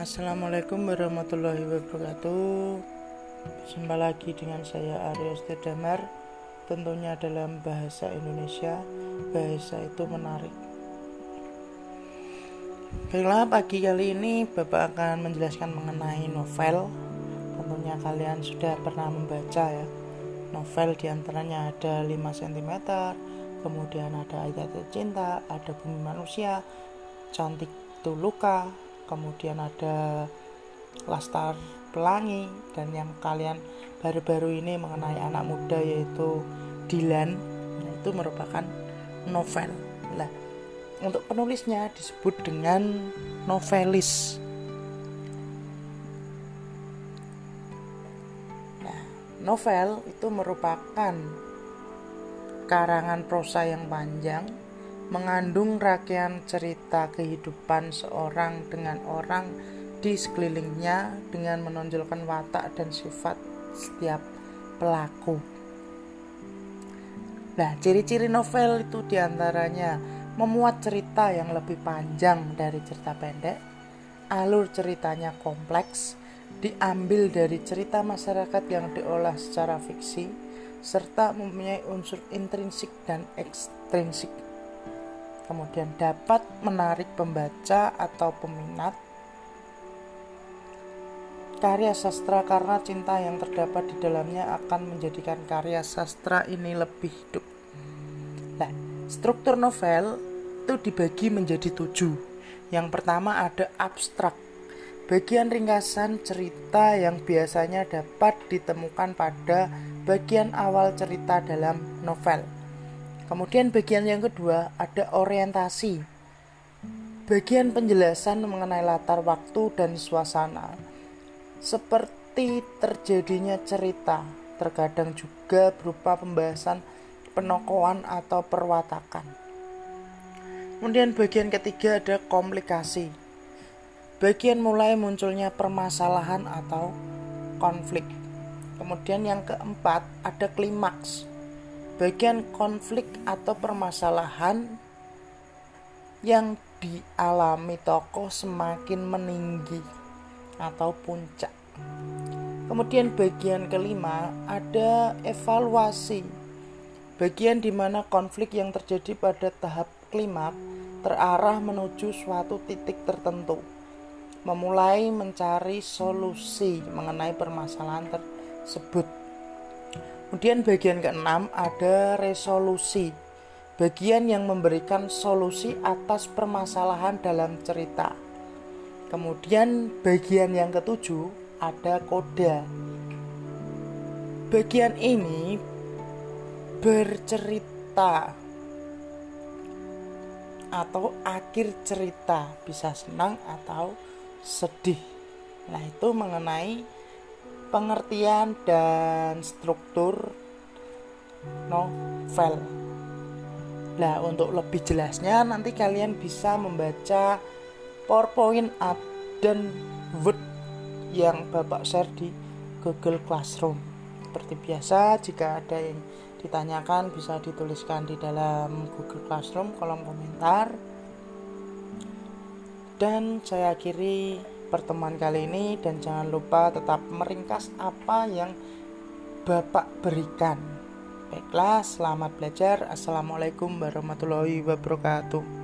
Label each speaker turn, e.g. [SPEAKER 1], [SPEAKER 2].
[SPEAKER 1] Assalamualaikum warahmatullahi wabarakatuh. Jumpa lagi dengan saya Arya Damar Tentunya dalam bahasa Indonesia Bahasa itu menarik. Baiklah pagi kali ini Bapak akan menjelaskan mengenai novel. Tentunya kalian sudah pernah membaca ya. Novel di antaranya ada 5 cm Kemudian ada ayat cinta Ada bumi manusia Cantik itu luka kemudian ada Lastar Pelangi dan yang kalian baru-baru ini mengenai anak muda yaitu Dilan. Nah, itu merupakan novel. Lah untuk penulisnya disebut dengan novelis. Nah novel itu merupakan karangan prosa yang panjang mengandung rangkaian cerita kehidupan seorang dengan orang di sekelilingnya dengan menonjolkan watak dan sifat setiap pelaku. Nah, ciri-ciri novel itu di antaranya memuat cerita yang lebih panjang dari cerita pendek, alur ceritanya kompleks, diambil dari cerita masyarakat yang diolah secara fiksi, serta mempunyai unsur intrinsik dan ekstrinsik kemudian dapat menarik pembaca atau peminat karya sastra karena cinta yang terdapat di dalamnya akan menjadikan karya sastra ini lebih hidup. Nah, struktur novel itu dibagi menjadi tujuh. Yang pertama ada abstrak, bagian ringkasan cerita yang biasanya dapat ditemukan pada bagian awal cerita dalam novel. Kemudian bagian yang kedua ada orientasi. Bagian penjelasan mengenai latar waktu dan suasana. Seperti terjadinya cerita, terkadang juga berupa pembahasan penokohan atau perwatakan. Kemudian bagian ketiga ada komplikasi. Bagian mulai munculnya permasalahan atau konflik. Kemudian yang keempat ada klimaks bagian konflik atau permasalahan yang dialami tokoh semakin meninggi atau puncak. Kemudian bagian kelima ada evaluasi. Bagian di mana konflik yang terjadi pada tahap klimak terarah menuju suatu titik tertentu. Memulai mencari solusi mengenai permasalahan tersebut. Kemudian bagian keenam ada resolusi. Bagian yang memberikan solusi atas permasalahan dalam cerita. Kemudian bagian yang ketujuh ada koda. Bagian ini bercerita atau akhir cerita bisa senang atau sedih. Nah, itu mengenai pengertian dan struktur novel. Nah, untuk lebih jelasnya nanti kalian bisa membaca PowerPoint dan Word yang Bapak share di Google Classroom. Seperti biasa, jika ada yang ditanyakan bisa dituliskan di dalam Google Classroom kolom komentar. Dan saya akhiri pertemuan kali ini dan jangan lupa tetap meringkas apa yang Bapak berikan. Baiklah, selamat belajar. Assalamualaikum warahmatullahi wabarakatuh.